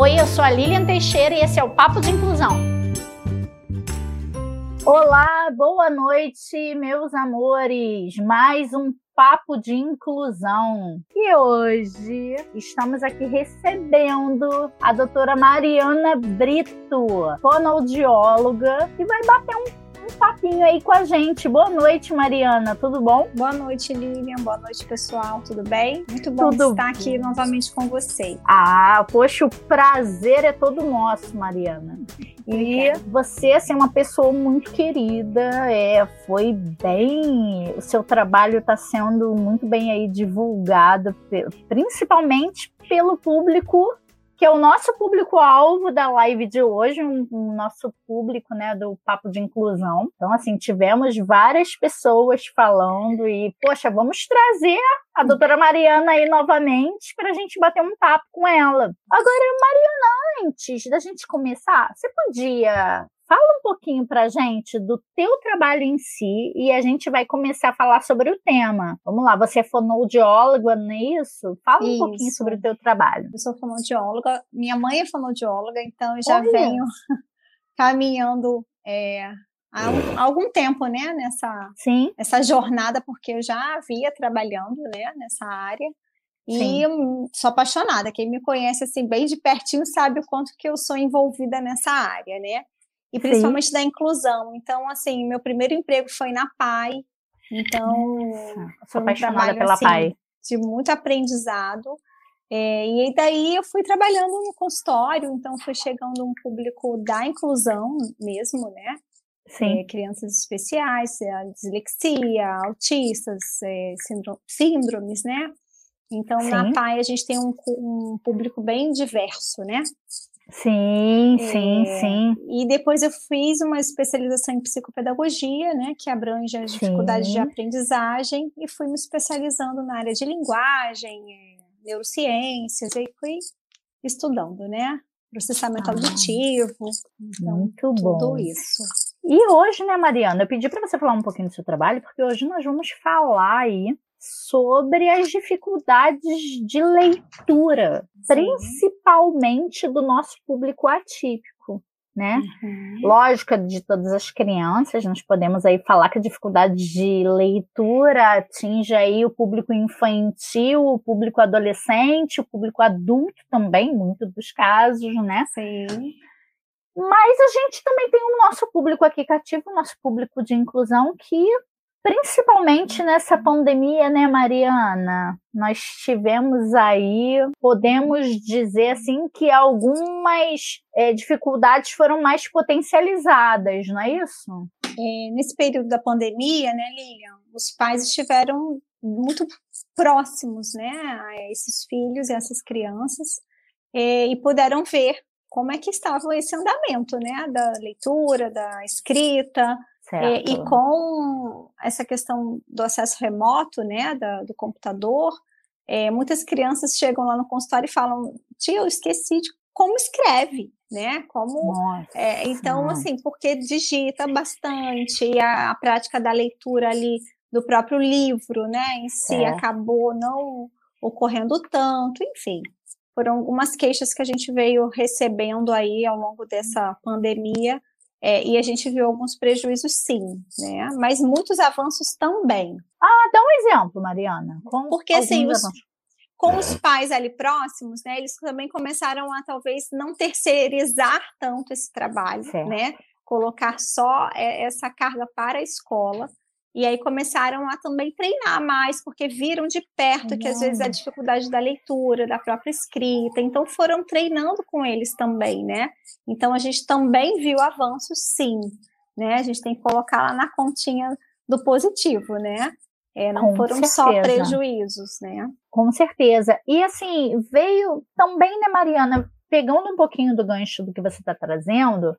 Oi, eu sou a Lilian Teixeira e esse é o Papo de Inclusão. Olá, boa noite, meus amores. Mais um Papo de Inclusão. E hoje estamos aqui recebendo a doutora Mariana Brito, fonoaudióloga, que vai bater um um papinho aí com a gente. Boa noite, Mariana, tudo bom? Boa noite, Lilian. Boa noite, pessoal. Tudo bem? Muito bom tudo estar aqui novamente com você. Ah, poxa, o prazer é todo nosso, Mariana. E você, assim, é uma pessoa muito querida, é, foi bem. O seu trabalho está sendo muito bem aí divulgado, principalmente pelo público que é o nosso público-alvo da live de hoje, um, um nosso público, né, do Papo de Inclusão. Então, assim, tivemos várias pessoas falando e, poxa, vamos trazer a doutora Mariana aí novamente para a gente bater um papo com ela. Agora, Mariana, antes da gente começar, você podia Fala um pouquinho para gente do teu trabalho em si e a gente vai começar a falar sobre o tema. Vamos lá, você é fonoaudióloga, não é isso? Fala um isso. pouquinho sobre o teu trabalho. Eu sou fonoaudióloga, minha mãe é fonoaudióloga, então eu já Olha. venho caminhando é, há, um, há, algum tempo, né, nessa, Sim. Essa jornada, porque eu já havia trabalhando, né, nessa área. E Sim. sou apaixonada. Quem me conhece assim bem de pertinho sabe o quanto que eu sou envolvida nessa área, né? E principalmente Sim. da inclusão. Então, assim, meu primeiro emprego foi na PAI, então sou um trabalho pela assim, PAI. De muito aprendizado. É, e daí eu fui trabalhando no consultório, então foi chegando um público da inclusão mesmo, né? Sim. É, crianças especiais, é, dislexia, autistas, é, síndromes, né? Então, Sim. na PAI a gente tem um, um público bem diverso, né? Sim, sim, é, sim. E depois eu fiz uma especialização em psicopedagogia, né, que abrange as dificuldades de aprendizagem, e fui me especializando na área de linguagem, é, neurociências, e fui estudando, né, processamento ah, auditivo, então, muito bom. tudo isso. E hoje, né, Mariana, eu pedi para você falar um pouquinho do seu trabalho, porque hoje nós vamos falar aí sobre as dificuldades de leitura, Sim. principalmente do nosso público atípico. Né? Uhum. Lógica de todas as crianças, nós podemos aí falar que a dificuldade de leitura atinge aí o público infantil, o público adolescente, o público adulto também, muito dos casos, né? Sim. Mas a gente também tem o nosso público aqui cativo, o nosso público de inclusão, que Principalmente nessa pandemia, né, Mariana? Nós tivemos aí, podemos dizer assim, que algumas é, dificuldades foram mais potencializadas, não é isso? É, nesse período da pandemia, né, Lilian, os pais estiveram muito próximos, né, a esses filhos e essas crianças, é, e puderam ver como é que estava esse andamento, né, da leitura, da escrita, é, e com essa questão do acesso remoto, né, da, do computador, é, muitas crianças chegam lá no consultório e falam: tia, eu esqueci de como escreve, né? Como é, então assim, porque digita bastante e a, a, prática da leitura ali do próprio livro, né, em si é. acabou não ocorrendo tanto, enfim. Foram algumas queixas que a gente veio recebendo aí ao longo dessa pandemia é, e a gente viu alguns prejuízos, sim, né? Mas muitos avanços também. Ah, dá um exemplo, Mariana. Com Porque assim, os, com os pais ali próximos, né? Eles também começaram a talvez não terceirizar tanto esse trabalho, certo. né? Colocar só é, essa carga para a escola. E aí começaram a também treinar mais, porque viram de perto que às vezes a dificuldade da leitura, da própria escrita, então foram treinando com eles também, né? Então a gente também viu avanços, sim, né? A gente tem que colocar lá na continha do positivo, né? É, não com foram certeza. só prejuízos, né? Com certeza. E assim, veio também, né, Mariana, pegando um pouquinho do gancho do que você está trazendo,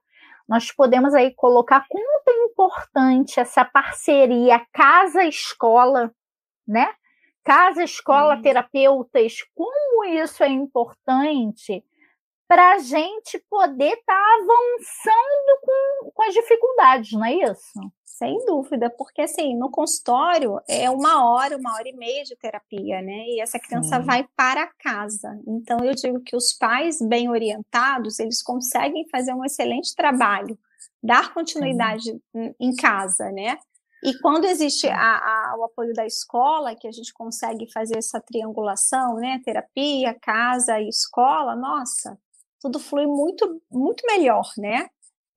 nós podemos aí colocar quanto é importante essa parceria casa-escola, né? Casa, escola, terapeutas, como isso é importante para a gente poder estar tá avançando com, com as dificuldades, não é isso? Sem dúvida, porque assim, no consultório é uma hora, uma hora e meia de terapia, né? E essa criança Sim. vai para casa. Então eu digo que os pais bem orientados, eles conseguem fazer um excelente trabalho, dar continuidade Sim. em casa, né? E quando existe a, a, o apoio da escola, que a gente consegue fazer essa triangulação, né? Terapia, casa e escola, nossa, tudo flui muito, muito melhor, né?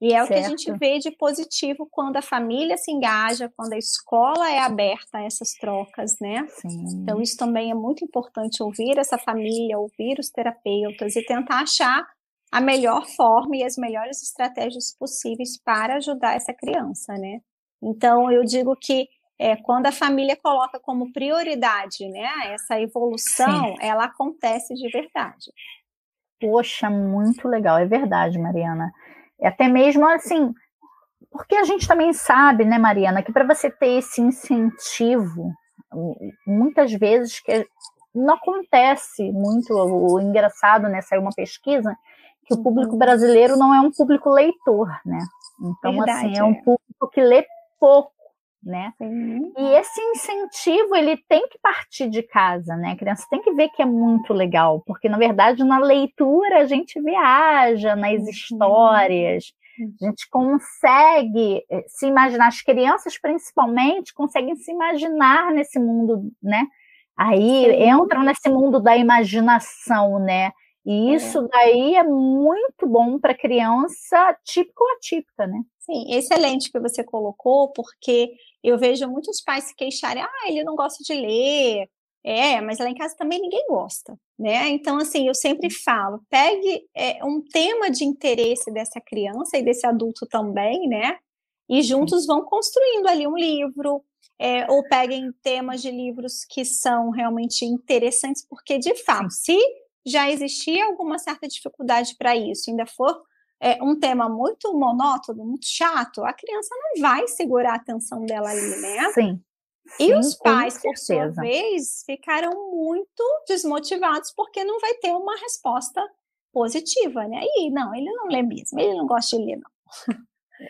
E é certo. o que a gente vê de positivo quando a família se engaja, quando a escola é aberta a essas trocas, né? Sim. Então, isso também é muito importante ouvir essa família, ouvir os terapeutas e tentar achar a melhor forma e as melhores estratégias possíveis para ajudar essa criança, né? Então, eu digo que é, quando a família coloca como prioridade, né, essa evolução, Sim. ela acontece de verdade. Poxa, muito legal, é verdade, Mariana. É até mesmo assim, porque a gente também sabe, né, Mariana, que para você ter esse incentivo, muitas vezes que não acontece muito, o, engraçado, né, saiu uma pesquisa que o público uhum. brasileiro não é um público leitor, né? Então, Verdade, assim, é um é. público que lê pouco, né? Sim. E esse incentivo ele tem que partir de casa, né? A criança tem que ver que é muito legal, porque na verdade na leitura a gente viaja nas uhum. histórias, a gente consegue eh, se imaginar, as crianças principalmente conseguem se imaginar nesse mundo, né? Aí entram nesse mundo da imaginação, né? E é. isso daí é muito bom para criança típica ou atípica, né? Sim, excelente que você colocou, porque eu vejo muitos pais se queixarem, ah, ele não gosta de ler. É, mas lá em casa também ninguém gosta, né? Então, assim, eu sempre falo, pegue é, um tema de interesse dessa criança e desse adulto também, né? E juntos vão construindo ali um livro, é, ou peguem temas de livros que são realmente interessantes, porque, de fato, se já existia alguma certa dificuldade para isso, ainda for é, um tema muito monótono, muito chato, a criança não vai segurar a atenção dela ali, né? Sim. E Sim, os pais, por sua vez, ficaram muito desmotivados porque não vai ter uma resposta positiva, né? E não, ele não lê mesmo, ele não gosta de ler, não.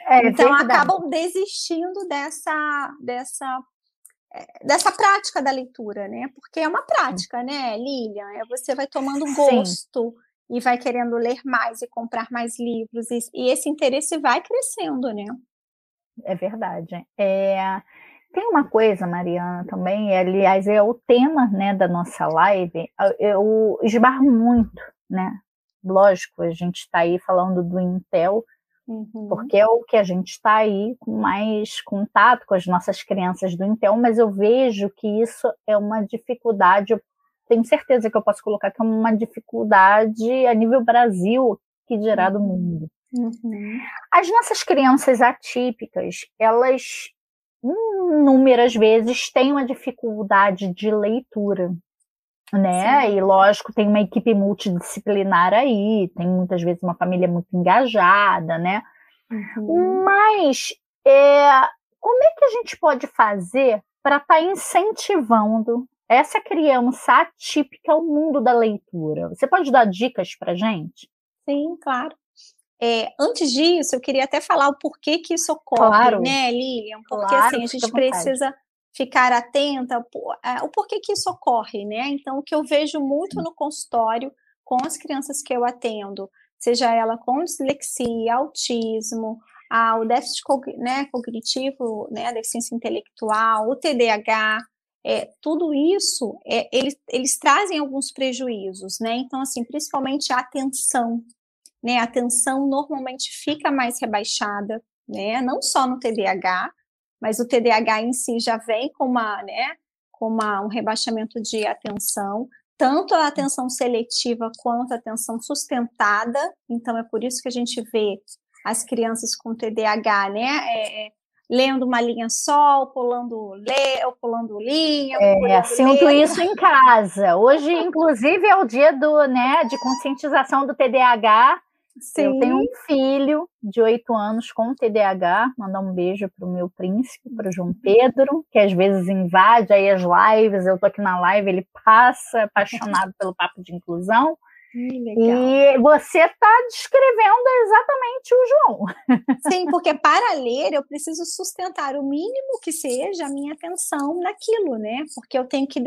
É, então verdade. acabam desistindo dessa, dessa, é, dessa prática da leitura, né? Porque é uma prática, né, Lilian? É, você vai tomando gosto. Sim e vai querendo ler mais e comprar mais livros, e, e esse interesse vai crescendo, né? É verdade. É, tem uma coisa, Mariana, também, aliás, é o tema né, da nossa live, eu esbarro muito, né? Lógico, a gente está aí falando do Intel, uhum. porque é o que a gente está aí com mais contato com as nossas crianças do Intel, mas eu vejo que isso é uma dificuldade, tenho certeza que eu posso colocar que é uma dificuldade a nível Brasil, que dirá do mundo. Uhum. As nossas crianças atípicas, elas inúmeras vezes têm uma dificuldade de leitura, né? Sim. E lógico, tem uma equipe multidisciplinar aí, tem muitas vezes uma família muito engajada, né? Uhum. Mas é, como é que a gente pode fazer para estar tá incentivando essa criança atípica ao mundo da leitura. Você pode dar dicas para gente? Sim, claro. É, antes disso, eu queria até falar o porquê que isso ocorre, claro. né, Lilian? Porque claro, assim, a gente precisa ficar atenta ao porquê que isso ocorre, né? Então, o que eu vejo muito no consultório com as crianças que eu atendo, seja ela com dislexia, autismo, o déficit né, cognitivo, né, a deficiência intelectual, o TDAH, é, tudo isso, é, eles, eles trazem alguns prejuízos, né? Então, assim, principalmente a atenção, né? A atenção normalmente fica mais rebaixada, né? Não só no TDAH, mas o TDAH em si já vem com uma, né? Com uma, um rebaixamento de atenção, tanto a atenção seletiva quanto a atenção sustentada. Então, é por isso que a gente vê as crianças com TDAH, né? É, é lendo uma linha só, ou pulando, lê, ou pulando linha. É, sinto ler. isso em casa. Hoje, inclusive, é o dia do, né, de conscientização do TDAH. Sim. Eu tenho um filho de oito anos com TDAH. Mandar um beijo para o meu príncipe, para o João Pedro, que às vezes invade aí as lives. Eu tô aqui na live, ele passa apaixonado pelo papo de inclusão. E você está descrevendo exatamente o João. Sim, porque para ler eu preciso sustentar o mínimo que seja a minha atenção naquilo, né? Porque eu tenho que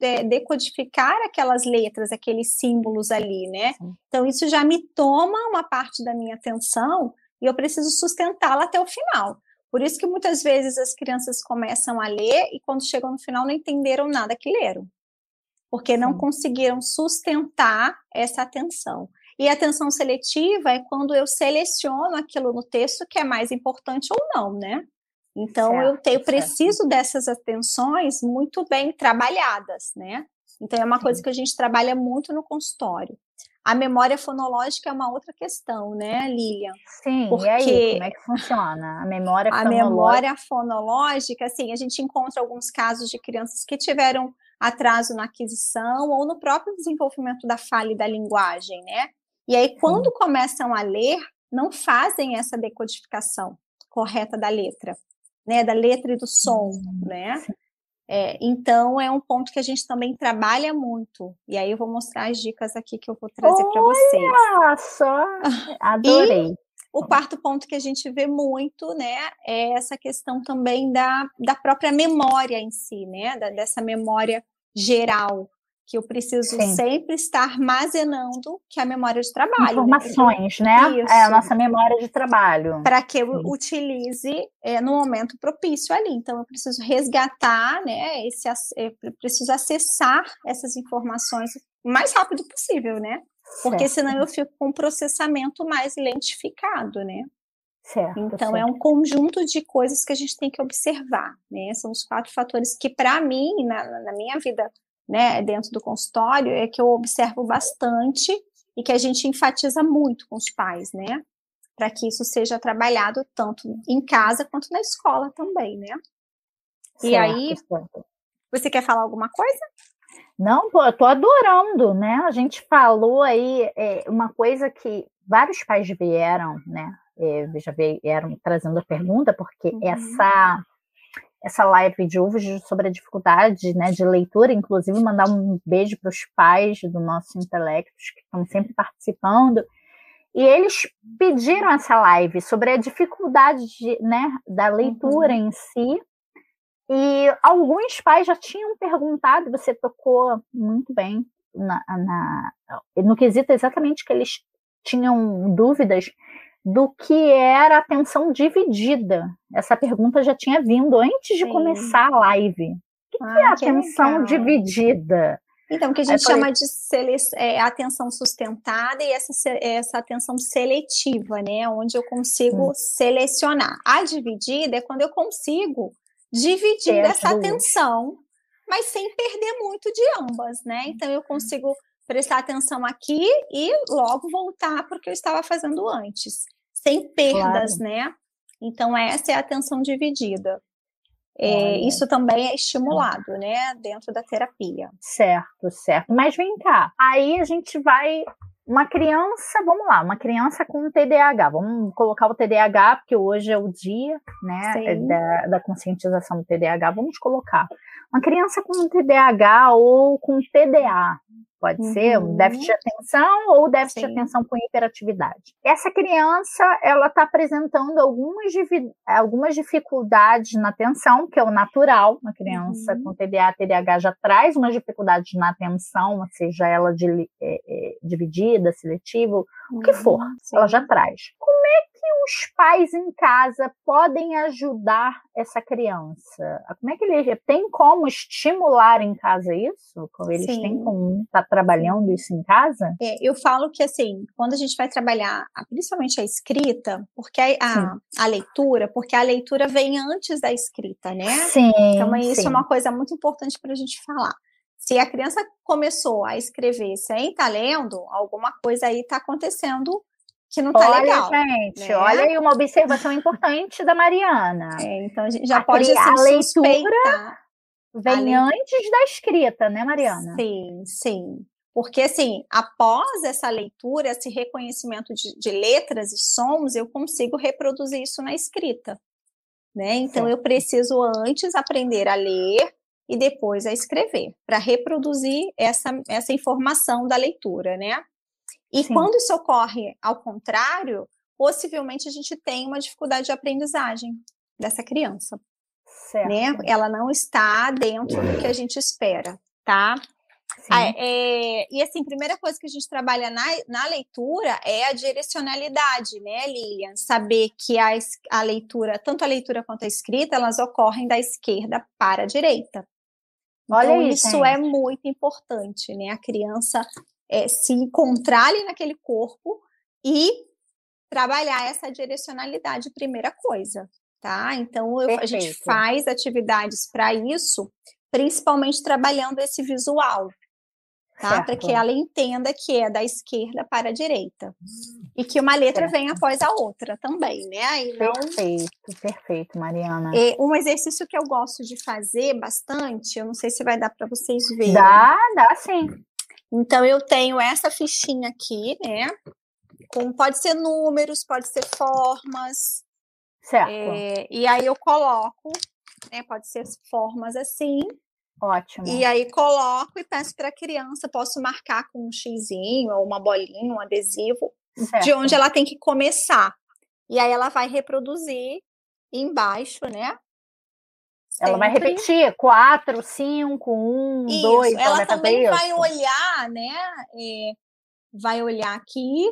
é, decodificar aquelas letras, aqueles símbolos ali, né? Então isso já me toma uma parte da minha atenção e eu preciso sustentá-la até o final. Por isso que muitas vezes as crianças começam a ler e quando chegam no final não entenderam nada que leram porque não Sim. conseguiram sustentar essa atenção. E a atenção seletiva é quando eu seleciono aquilo no texto que é mais importante ou não, né? Então certo, eu tenho, preciso certo. dessas atenções muito bem trabalhadas, né? Então é uma Sim. coisa que a gente trabalha muito no consultório. A memória fonológica é uma outra questão, né, Lilian? Sim, Porque e aí, como é que funciona? A memória fonológica? A memória fonológica, assim, a gente encontra alguns casos de crianças que tiveram atraso na aquisição ou no próprio desenvolvimento da fala e da linguagem, né? E aí, quando começam a ler, não fazem essa decodificação correta da letra, né? Da letra e do som, uhum. né? É, então, é um ponto que a gente também trabalha muito. E aí, eu vou mostrar as dicas aqui que eu vou trazer para vocês. Olha só! Adorei! E o quarto ponto que a gente vê muito, né, é essa questão também da, da própria memória em si, né, da, dessa memória geral, que eu preciso Sim. sempre estar armazenando, que é a memória de trabalho. Né? Informações, né? né? É a nossa memória de trabalho. Para que eu Sim. utilize é, no momento propício ali. Então, eu preciso resgatar, né? Esse, eu preciso acessar essas informações o mais rápido possível, né? Porque certo. senão eu fico com um processamento mais lentificado, né? Certo, então certo. é um conjunto de coisas que a gente tem que observar, né? São os quatro fatores que para mim na, na, minha vida, né, dentro do consultório, é que eu observo bastante e que a gente enfatiza muito com os pais, né? Para que isso seja trabalhado tanto em casa quanto na escola também, né? Certo, e aí, você quer falar alguma coisa? Não, pô, eu tô adorando, né? A gente falou aí é, uma coisa que vários pais vieram, né? É, já vieram trazendo a pergunta, porque uhum. essa essa live de UVS sobre a dificuldade né, de leitura, inclusive mandar um beijo para os pais do nosso Intelectos, que estão sempre participando, e eles pediram essa live sobre a dificuldade de, né, da leitura uhum. em si, e alguns pais já tinham perguntado, você tocou muito bem na, na, no quesito exatamente que eles tinham dúvidas do que era atenção dividida. Essa pergunta já tinha vindo antes de Sim. começar a live. O que, ah, que é atenção dividida? Então, que a gente chama de é, atenção sustentada e essa, essa atenção seletiva, né? Onde eu consigo hum. selecionar. A dividida é quando eu consigo dividindo essa atenção, mas sem perder muito de ambas, né? Então eu consigo prestar atenção aqui e logo voltar para o que eu estava fazendo antes, sem perdas, claro. né? Então essa é a atenção dividida. É, isso também é estimulado, né, dentro da terapia. Certo, certo. Mas vem cá, aí a gente vai uma criança, vamos lá, uma criança com TDAH, vamos colocar o TDAH, porque hoje é o dia né, da, da, conscientização do TDAH, vamos colocar. Uma criança com TDAH ou com TDA, Pode uhum. ser um déficit de atenção ou déficit Sim. de atenção com hiperatividade. Essa criança, ela está apresentando algumas, algumas dificuldades na atenção, que é o natural. Uma criança uhum. com TDA, TDAH já traz umas dificuldades na atenção, seja ela de, é, é, dividida, seletiva, uhum. o que for, Sim. ela já traz. Como é os pais em casa podem ajudar essa criança? Como é que ele tem como estimular em casa isso? Eles Sim. têm como estar tá trabalhando isso em casa? É, eu falo que assim, quando a gente vai trabalhar, principalmente a escrita, porque a, a, a, leitura, porque a leitura vem antes da escrita, né? Sim. Então isso sim. é uma coisa muito importante para a gente falar. Se a criança começou a escrever sem estar tá lendo, alguma coisa aí está acontecendo que não tá olha, legal. Gente, né? olha aí uma observação importante da Mariana. É, então a gente já a pode assim, a leitura suspeitar. vem antes da escrita, né, Mariana? Sim, sim. Porque, assim, após essa leitura, esse reconhecimento de, de letras e sons, eu consigo reproduzir isso na escrita. Né? Então, certo. eu preciso antes aprender a ler, e depois a escrever, para reproduzir essa, essa informação da leitura, né? E Sim. quando isso ocorre ao contrário, possivelmente a gente tem uma dificuldade de aprendizagem dessa criança. Certo. Né? Ela não está dentro do que a gente espera, tá? Ah, é, e assim, primeira coisa que a gente trabalha na, na leitura é a direcionalidade, né, Lilian? Saber que a, a leitura, tanto a leitura quanto a escrita, elas ocorrem da esquerda para a direita. Olha então, aí, isso gente. é muito importante, né? A criança é, se encontrar ali naquele corpo e trabalhar essa direcionalidade, primeira coisa, tá? Então, eu, a gente faz atividades para isso, principalmente trabalhando esse visual, tá? Para que ela entenda que é da esquerda para a direita. E que uma letra certo. vem após a outra também, né? Aí não... Perfeito, perfeito, Mariana. É, um exercício que eu gosto de fazer bastante, eu não sei se vai dar para vocês verem. Dá, dá sim. Então, eu tenho essa fichinha aqui, né? Com, pode ser números, pode ser formas. Certo. É, e aí eu coloco, né? Pode ser formas assim. Ótimo. E aí coloco e peço para a criança, posso marcar com um xizinho ou uma bolinha, um adesivo, certo. de onde ela tem que começar. E aí ela vai reproduzir embaixo, né? Ela vai repetir quatro, cinco, um, isso. dois. Ela, ela também vai olhar, né? É, vai olhar aqui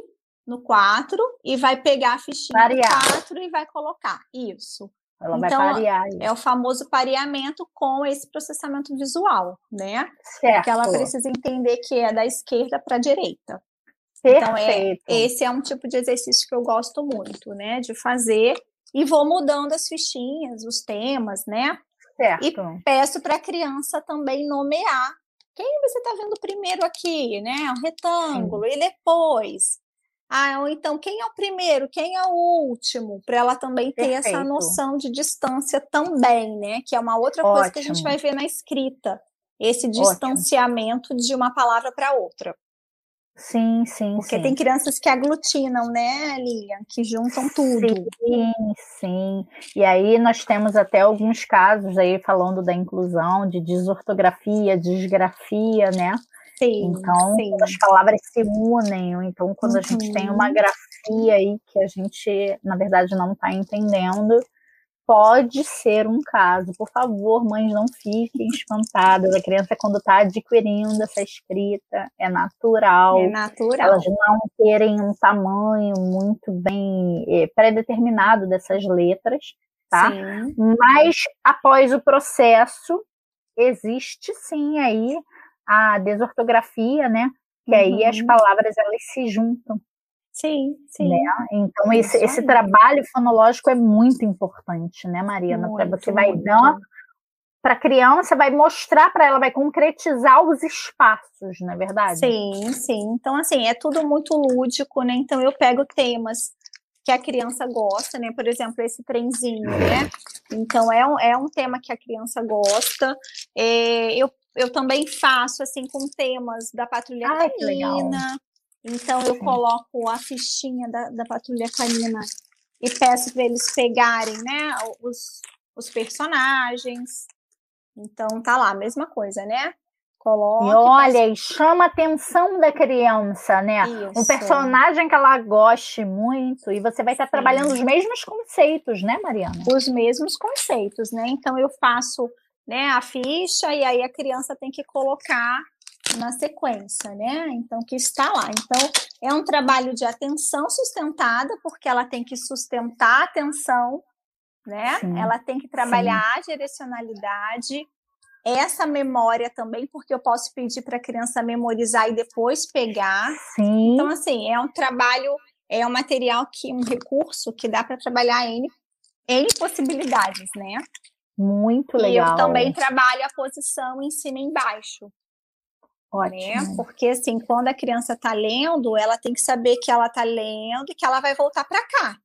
no quatro e vai pegar a fichinha Variar. do quatro e vai colocar. Isso. Ela então, vai parear. Isso. É o famoso pareamento com esse processamento visual, né? Certo. Porque ela precisa entender que é da esquerda para a direita. Perfeito. Então, é, esse é um tipo de exercício que eu gosto muito, né? De fazer e vou mudando as fichinhas, os temas, né? Certo. E peço para a criança também nomear quem você está vendo primeiro aqui, né? O retângulo, Sim. e depois. Ah, ou então quem é o primeiro, quem é o último, para ela também ter Perfeito. essa noção de distância também, né? Que é uma outra Ótimo. coisa que a gente vai ver na escrita, esse distanciamento Ótimo. de uma palavra para outra. Sim, sim. Porque sim. tem crianças que aglutinam, né, Lilian? Que juntam tudo. Sim, sim. E aí nós temos até alguns casos aí falando da inclusão, de desortografia, desgrafia, né? Sim, então, sim. as palavras se unem, ou então quando uhum. a gente tem uma uhum. grafia aí que a gente, na verdade, não está entendendo, pode ser um caso. Por favor, mães, não fiquem espantadas. A criança, quando está adquirindo essa escrita, é natural. É natural. Elas não terem um tamanho muito bem é, pré-determinado dessas letras, tá? Sim. Mas, após o processo, existe sim aí a desortografia, né? Que uhum. aí as uhum. palavras elas se juntam. Sim, sim. Né? Então, esse, esse trabalho fonológico é muito importante, né, Mariana? Para você vai muito. dar para a criança, vai mostrar para ela, vai concretizar os espaços, não é verdade? Sim, sim. Então, assim, é tudo muito lúdico, né? Então, eu pego temas que a criança gosta, né? Por exemplo, esse trenzinho, né? Então, é um, é um tema que a criança gosta. É, eu, eu também faço, assim, com temas da patrulha Ai, canina, então eu coloco a fichinha da, da patrulha canina e peço para eles pegarem, né, os, os personagens. Então tá lá, mesma coisa, né? Coloca, e olha, e chama a atenção da criança, né? Isso. Um personagem que ela goste muito, e você vai estar Sim. trabalhando os mesmos conceitos, né, Mariana? Os mesmos conceitos, né? Então eu faço né, a ficha e aí a criança tem que colocar na sequência, né? Então, que está lá. Então, é um trabalho de atenção sustentada, porque ela tem que sustentar a atenção, né? Sim, ela tem que trabalhar sim. a direcionalidade, essa memória também, porque eu posso pedir para a criança memorizar e depois pegar. Sim. Então, assim, é um trabalho, é um material que, um recurso que dá para trabalhar em N possibilidades, né? Muito legal. E eu também trabalho a posição em cima e embaixo. Ótimo. Né? Porque assim, quando a criança está lendo, ela tem que saber que ela está lendo e que ela vai voltar para cá.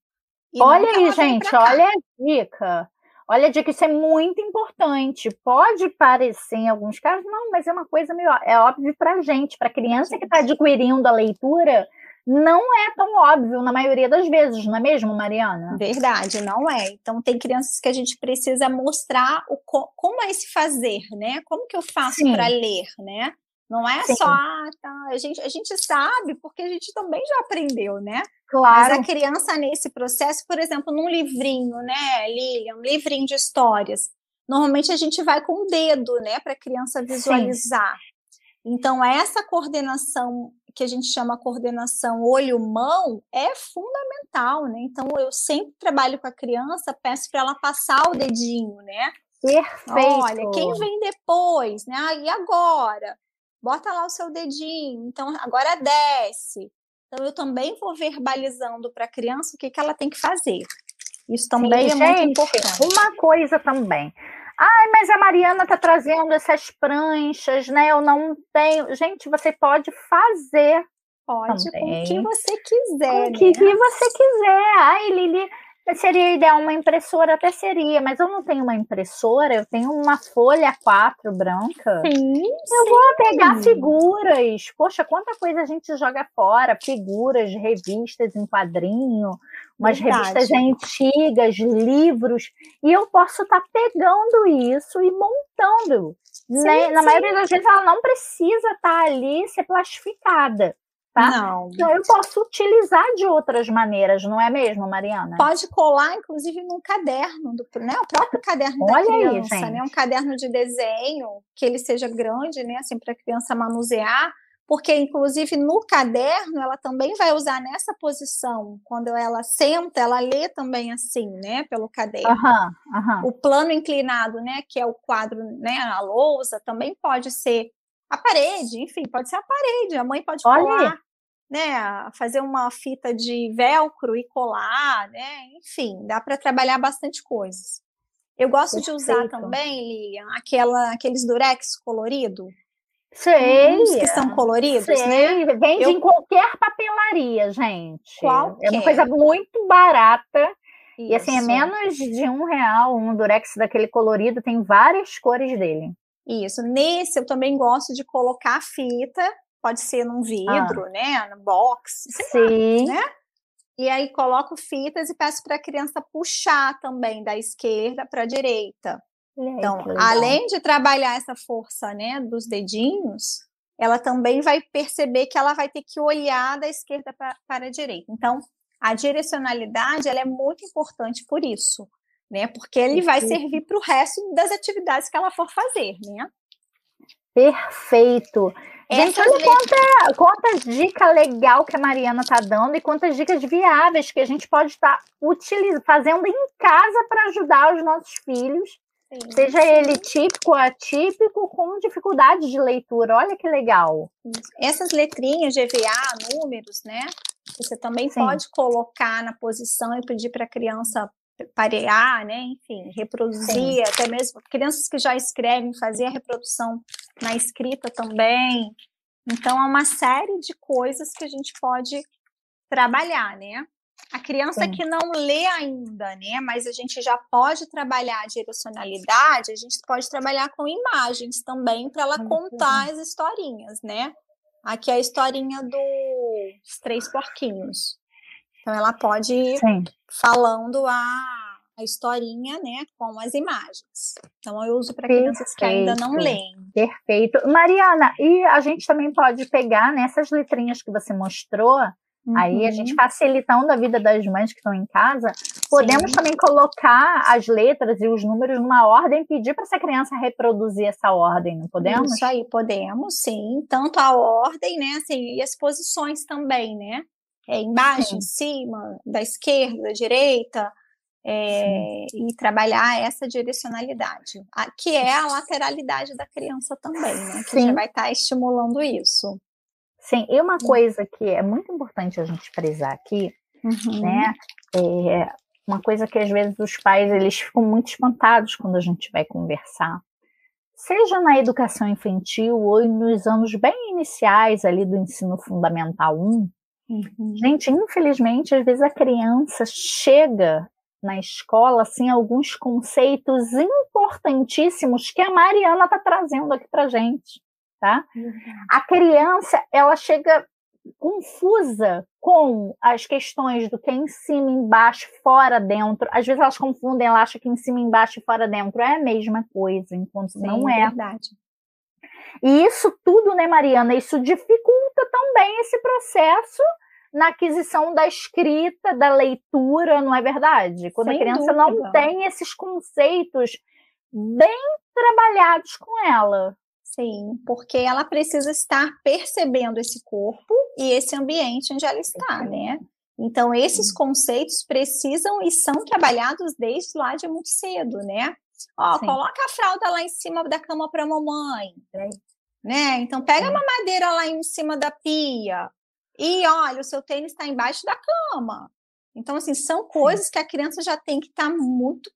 olha aí, gente, olha a dica. Olha a dica, isso é muito importante. Pode parecer em alguns casos, não, mas é uma coisa meio é óbvio para a gente, para a criança que está adquirindo a leitura, não é tão óbvio na maioria das vezes, não é mesmo, Mariana? Verdade, não é. Então tem crianças que a gente precisa mostrar o como é esse fazer, né? Como que eu faço para ler, né? Não é Sim. só, ah, tá, a gente, a gente sabe porque a gente também já aprendeu, né? Claro. Mas a criança nesse processo, por exemplo, num livrinho, né, Lilian, um livrinho de histórias, normalmente a gente vai com o dedo, né, para a criança visualizar. Sim. Então, essa coordenação que a gente chama coordenação olho-mão é fundamental, né? Então, eu sempre trabalho com a criança, peço para ela passar o dedinho, né? Perfeito. Olha, quem vem depois, né? Ah, e agora? Bota lá o seu dedinho. Então, agora desce. Então, eu também vou verbalizando para a criança o que, que ela tem que fazer. Isso também Sim, é gente, muito importante. Uma coisa também. Ai, mas a Mariana está trazendo essas pranchas, né? Eu não tenho. Gente, você pode fazer. Pode, também. com o que você quiser. Com o né? que, que você quiser. Ai, Lili, Seria ideal uma impressora, até seria, mas eu não tenho uma impressora, eu tenho uma folha 4 branca. Sim. Eu sim. vou pegar figuras. Poxa, quanta coisa a gente joga fora, figuras, revistas em quadrinho, umas Verdade. revistas antigas, livros, e eu posso estar tá pegando isso e montando. Sim, né? Na maioria das vezes ela não precisa estar tá ali ser plastificada. Tá? Não. Então eu posso utilizar de outras maneiras, não é mesmo, Mariana? Pode colar, inclusive, num caderno, do, né? O próprio caderno Olha da criança, aí, né? Um caderno de desenho, que ele seja grande, né? Assim, para a criança manusear, porque, inclusive, no caderno, ela também vai usar nessa posição. Quando ela senta, ela lê também assim, né? Pelo caderno. Uhum, uhum. O plano inclinado, né? Que é o quadro, né? A lousa, também pode ser a parede, enfim, pode ser a parede, a mãe pode Olha colar, né, fazer uma fita de velcro e colar, né, enfim, dá para trabalhar bastante coisas. Eu gosto Perfeito. de usar também, Lilian, aquela, aqueles durex colorido. Sei. Uns que são coloridos, sei. né? Vende Eu... em qualquer papelaria, gente. Qualquer. É uma coisa muito barata. Isso. E assim, é menos de um real um durex daquele colorido, tem várias cores dele. Isso. Nesse eu também gosto de colocar fita, pode ser num vidro, ah. né? No box. Sim. Lá, né? E aí coloco fitas e peço para a criança puxar também da esquerda para a direita. então, além de trabalhar essa força, né, dos dedinhos, ela também vai perceber que ela vai ter que olhar da esquerda pra, para a direita. Então, a direcionalidade ela é muito importante por isso né? Porque ele vai servir para o resto das atividades que ela for fazer, né? Perfeito. Gente, olha quanta, quanta dica legal que a Mariana está dando e quantas dicas viáveis que a gente pode estar tá utilizando, fazendo em casa para ajudar os nossos filhos, sim, seja ele típico ou atípico, com dificuldade de leitura. Olha que legal. Essas letrinhas GVA, números, né? Você também sim. pode colocar na posição e pedir para a criança parear, né? Enfim, reproduzir, Sim. até mesmo crianças que já escrevem, fazer a reprodução na escrita também. Então, é uma série de coisas que a gente pode trabalhar, né? A criança Sim. que não lê ainda, né? Mas a gente já pode trabalhar a direcionalidade, a gente pode trabalhar com imagens também para ela contar as historinhas, né? Aqui é a historinha dos três porquinhos. Então ela pode ir Sim. falando a, a historinha, né, com as imagens. Então eu uso para crianças que ainda não leem. Perfeito. Mariana, e a gente também pode pegar nessas letrinhas que você mostrou, Uhum. Aí a gente uhum. facilitando a vida das mães que estão em casa, podemos Sim. também colocar as letras e os números numa ordem, pedir para essa criança reproduzir essa ordem, não podemos? Isso aí, podemos, sim. Tanto a ordem, né, assim, e as posições também, né? É, embaixo, Sim. em cima, da esquerda, da direita, é, e trabalhar essa direcionalidade, a, que é a lateralidade da criança também, né? Que Sim. já vai estar tá estimulando isso. Sim, e uma hum. coisa que é muito importante a gente frisar aqui, uhum. né? É uma coisa que às vezes os pais eles ficam muito espantados quando a gente vai conversar, seja na educação infantil ou nos anos bem iniciais ali do ensino fundamental 1, Uhum. Gente, infelizmente, às vezes a criança chega na escola assim alguns conceitos importantíssimos que a Mariana está trazendo aqui para gente, tá? Uhum. A criança ela chega confusa com as questões do que é em cima, embaixo, fora, dentro. Às vezes elas confundem, ela acha que em cima, embaixo e fora, dentro é a mesma coisa, enquanto Sim, não é. verdade. E isso tudo, né, Mariana, isso dificulta também esse processo na aquisição da escrita, da leitura, não é verdade? Quando Sem a criança dúvida. não tem esses conceitos bem trabalhados com ela. Sim, porque ela precisa estar percebendo esse corpo e esse ambiente onde ela está, né? Então, esses conceitos precisam e são trabalhados desde lá de muito cedo, né? Ó, Sim. coloca a fralda lá em cima da cama para a mamãe, né? Então, pega a mamadeira lá em cima da pia e olha, o seu tênis está embaixo da cama. Então, assim, são coisas que a criança já tem que estar tá muito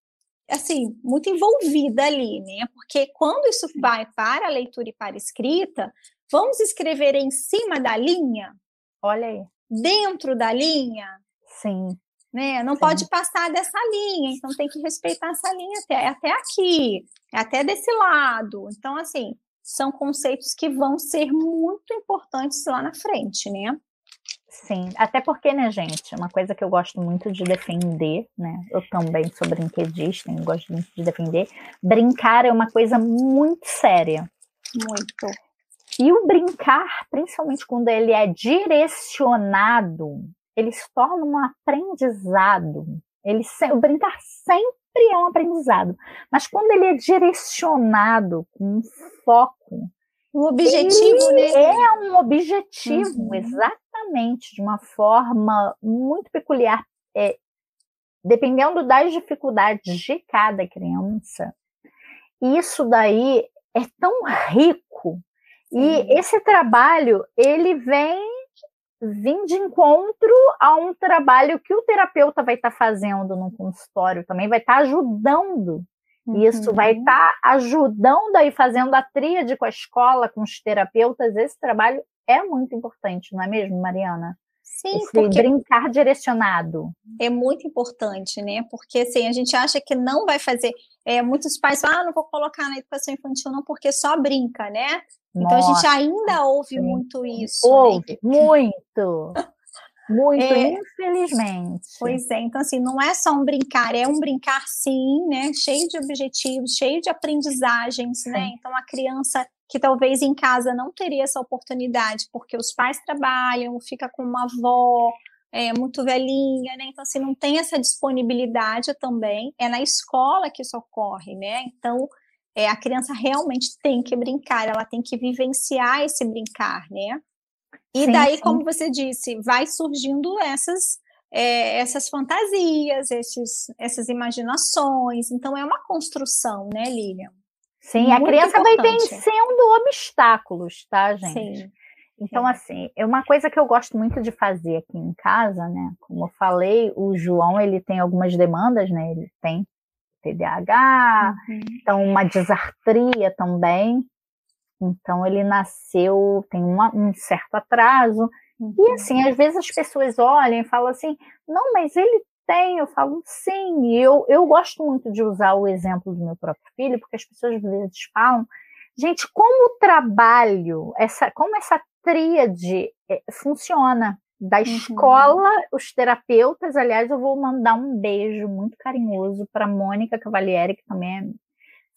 assim, muito envolvida ali, né? Porque quando isso vai para a leitura e para a escrita, vamos escrever em cima da linha? Olha aí. Dentro da linha? Sim. Né? Não Sim. pode passar dessa linha, então tem que respeitar essa linha até, até aqui, até desse lado. Então, assim, são conceitos que vão ser muito importantes lá na frente, né? Sim, até porque, né, gente, uma coisa que eu gosto muito de defender, né? Eu também sou brinquedista, eu gosto muito de defender. Brincar é uma coisa muito séria. Muito. E o brincar, principalmente quando ele é direcionado, ele se torna um aprendizado. Ele, o brincar sempre é um aprendizado. Mas quando ele é direcionado com um foco, um objetivo, né? É um objetivo, uhum. exatamente, de uma forma muito peculiar. É, dependendo das dificuldades de cada criança, isso daí é tão rico. E uhum. esse trabalho, ele vem vir de encontro a um trabalho que o terapeuta vai estar tá fazendo no consultório também, vai estar tá ajudando Uhum. Isso vai estar tá ajudando aí, fazendo a tríade com a escola, com os terapeutas. Esse trabalho é muito importante, não é mesmo, Mariana? Sim, Esse porque brincar direcionado. É muito importante, né? Porque assim, a gente acha que não vai fazer. É, muitos pais falam, ah, não vou colocar na educação infantil, não, porque só brinca, né? Então Nossa, a gente ainda ouve muito isso. Né? Ouve, né? muito. Muito, é, infelizmente. Pois é, então assim, não é só um brincar, é um brincar sim, né? Cheio de objetivos, cheio de aprendizagens, né? sim. né? Então a criança que talvez em casa não teria essa oportunidade, porque os pais trabalham, fica com uma avó é, muito velhinha, né? Então, assim, não tem essa disponibilidade também. É na escola que isso ocorre, né? Então, é, a criança realmente tem que brincar, ela tem que vivenciar esse brincar, né? E sim, daí, sim. como você disse, vai surgindo essas é, essas fantasias, esses, essas imaginações. Então, é uma construção, né, Lilian? Sim, Muito a criança importante. vai vencendo obstáculos, tá, gente? Sim. Então, assim, é uma coisa que eu gosto muito de fazer aqui em casa, né? Como eu falei, o João, ele tem algumas demandas, né? Ele tem TDAH, uhum. então uma disartria também. Então ele nasceu, tem uma, um certo atraso. Uhum. E assim, às vezes as pessoas olham e falam assim, não, mas ele tem, eu falo sim. E eu, eu gosto muito de usar o exemplo do meu próprio filho, porque as pessoas às vezes falam, gente, como o trabalho, essa, como essa tríade é, funciona. Da uhum. escola, os terapeutas, aliás, eu vou mandar um beijo muito carinhoso para Mônica Cavalieri, que também é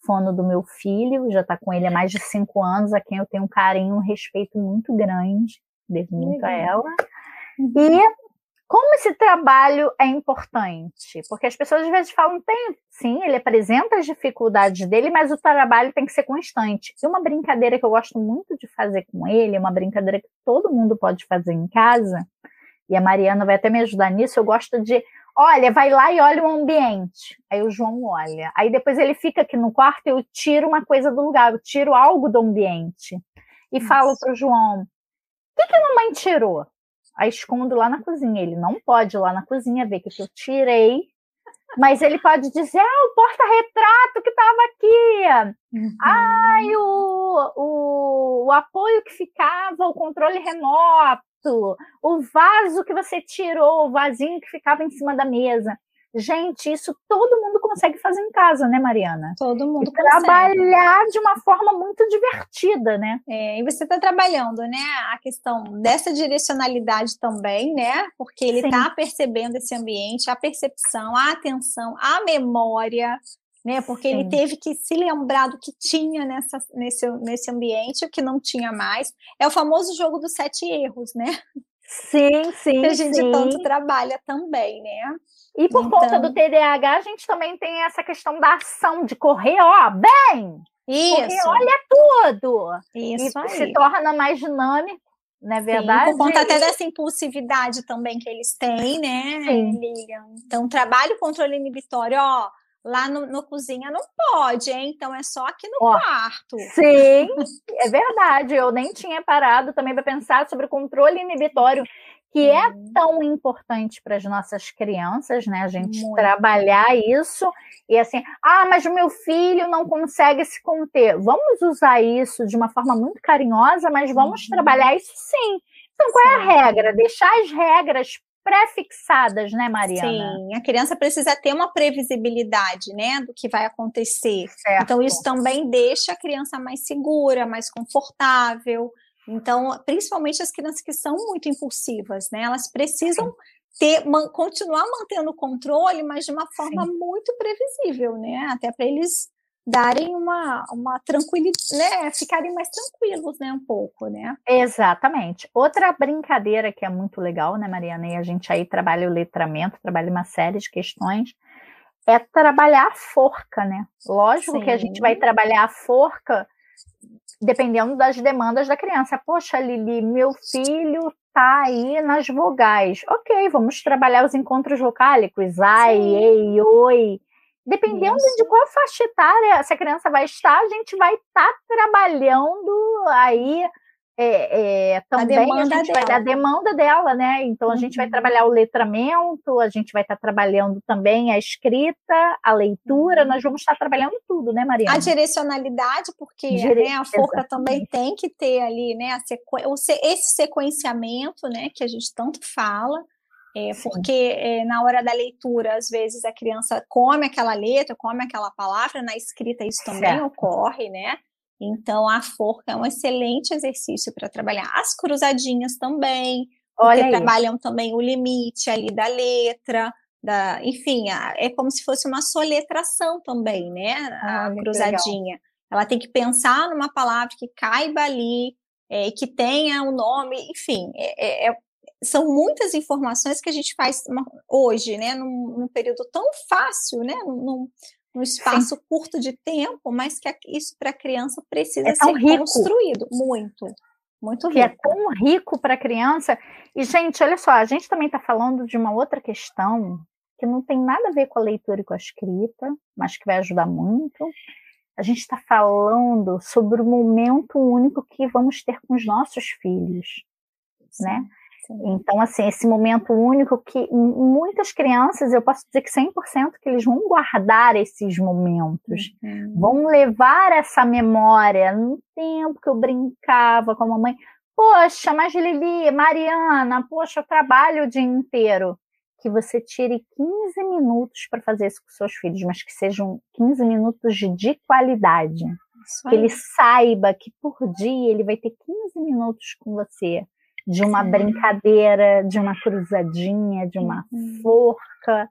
fono do meu filho, já está com ele há mais de cinco anos, a quem eu tenho um carinho, um respeito muito grande, devo muito a ela. E como esse trabalho é importante? Porque as pessoas às vezes falam, tem, sim, ele apresenta as dificuldades dele, mas o trabalho tem que ser constante. E uma brincadeira que eu gosto muito de fazer com ele, uma brincadeira que todo mundo pode fazer em casa, e a Mariana vai até me ajudar nisso, eu gosto de olha, vai lá e olha o ambiente. Aí o João olha. Aí depois ele fica aqui no quarto, eu tiro uma coisa do lugar, eu tiro algo do ambiente. E Nossa. falo para o João: o que, que a mamãe tirou? Aí escondo lá na cozinha. Ele não pode ir lá na cozinha ver o que, eu tirei. Mas ele pode dizer, ah, o porta-retrato que estava aqui. Uhum. Ai, o, o, o apoio que ficava, o controle remoto o vaso que você tirou, o vasinho que ficava em cima da mesa. Gente, isso todo mundo consegue fazer em casa, né, Mariana? Todo mundo e consegue. Trabalhar de uma forma muito divertida, né? É, e você está trabalhando, né, a questão dessa direcionalidade também, né? Porque ele está percebendo esse ambiente, a percepção, a atenção, a memória, né? Porque Sim. ele teve que se lembrar do que tinha nessa, nesse, nesse ambiente, o que não tinha mais. É o famoso jogo dos sete erros, né? Sim, sim. Que a gente sim. tanto trabalha também, né? E por então... conta do TDAH, a gente também tem essa questão da ação, de correr, ó, bem! Isso. Correr, olha tudo! Isso e aí. se torna mais dinâmico, não é verdade? Sim, por conta até dessa impulsividade também que eles têm, né, Sim. Lilian? Então, trabalho controle inibitório, ó, lá no, no, cozinha não pode, hein? Então é só aqui no Ó, quarto. Sim, é verdade. Eu nem tinha parado também para pensar sobre o controle inibitório, que é uhum. tão importante para as nossas crianças, né? A gente Muito. trabalhar isso e assim, ah, mas o meu filho não consegue se conter. Vamos usar isso de uma forma muito carinhosa, mas vamos uhum. trabalhar isso sim. Então, qual é a regra? Deixar as regras pré-fixadas, né, Mariana? Sim, a criança precisa ter uma previsibilidade, né, do que vai acontecer. Certo. Então, isso também deixa a criança mais segura, mais confortável. Então, principalmente as crianças que são muito impulsivas, né, elas precisam ter, man, continuar mantendo o controle, mas de uma forma Sim. muito previsível, né, até para eles darem uma, uma tranquilidade, né? Ficarem mais tranquilos, né? Um pouco, né? Exatamente. Outra brincadeira que é muito legal, né, Mariana? E a gente aí trabalha o letramento, trabalha uma série de questões, é trabalhar a forca, né? Lógico Sim. que a gente vai trabalhar a forca dependendo das demandas da criança. Poxa, Lili, meu filho tá aí nas vogais. Ok, vamos trabalhar os encontros vocálicos, ai, Sim. ei, oi Dependendo Isso. de qual faixa etária essa criança vai estar, a gente vai estar tá trabalhando aí é, é, também a, demanda a, vai, a demanda dela, né? Então a uhum. gente vai uhum. trabalhar o letramento, a gente vai estar tá trabalhando também a escrita, a leitura, nós vamos estar trabalhando tudo, né, Maria? A direcionalidade, porque Dire... né, a forca também tem que ter ali, né, a sequ... esse sequenciamento, né, que a gente tanto fala. É, porque é, na hora da leitura, às vezes a criança come aquela letra, come aquela palavra, na escrita isso também certo. ocorre, né? Então a forca é um excelente exercício para trabalhar. As cruzadinhas também, Olha porque trabalham também o limite ali da letra, da, enfim, é como se fosse uma soletração também, né? A ah, cruzadinha. Ela tem que pensar numa palavra que caiba ali, é, que tenha o um nome, enfim, é, é, é são muitas informações que a gente faz hoje, né, num, num período tão fácil, né, num, num espaço Sim. curto de tempo, mas que isso para a criança precisa é ser rico. construído muito. Muito que é rico. tão rico para a criança. E, gente, olha só, a gente também está falando de uma outra questão que não tem nada a ver com a leitura e com a escrita, mas que vai ajudar muito. A gente está falando sobre o momento único que vamos ter com os nossos filhos? Sim. né? Então, assim, esse momento único que muitas crianças, eu posso dizer que 100% que eles vão guardar esses momentos, uhum. vão levar essa memória no tempo que eu brincava com a mamãe. Poxa, mas Lili, Mariana, poxa, eu trabalho o dia inteiro. Que você tire 15 minutos para fazer isso com seus filhos, mas que sejam 15 minutos de qualidade. Que ele saiba que por dia ele vai ter 15 minutos com você de uma brincadeira, de uma cruzadinha, de uma uhum. forca.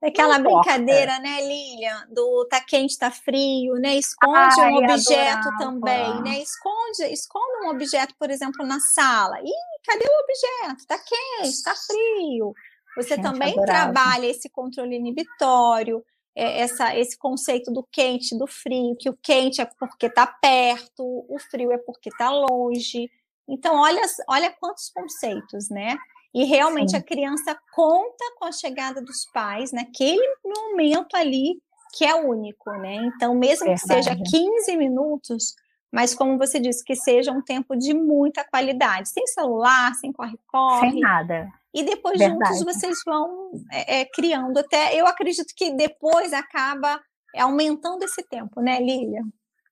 Aquela brincadeira, né, Lilian, do tá quente, tá frio, né? Esconde Ai, um objeto adorava. também, né? Esconde, esconde um objeto, por exemplo, na sala. Ih, cadê o objeto? Tá quente, tá frio. Você Gente, também adorava. trabalha esse controle inibitório, é, essa, esse conceito do quente, do frio, que o quente é porque tá perto, o frio é porque tá longe. Então, olha, olha quantos conceitos, né? E realmente Sim. a criança conta com a chegada dos pais naquele momento ali que é único, né? Então, mesmo Verdade. que seja 15 minutos, mas como você disse, que seja um tempo de muita qualidade, sem celular, sem corre-corre. Sem nada. E depois Verdade. juntos vocês vão é, é, criando até. Eu acredito que depois acaba aumentando esse tempo, né, Lília?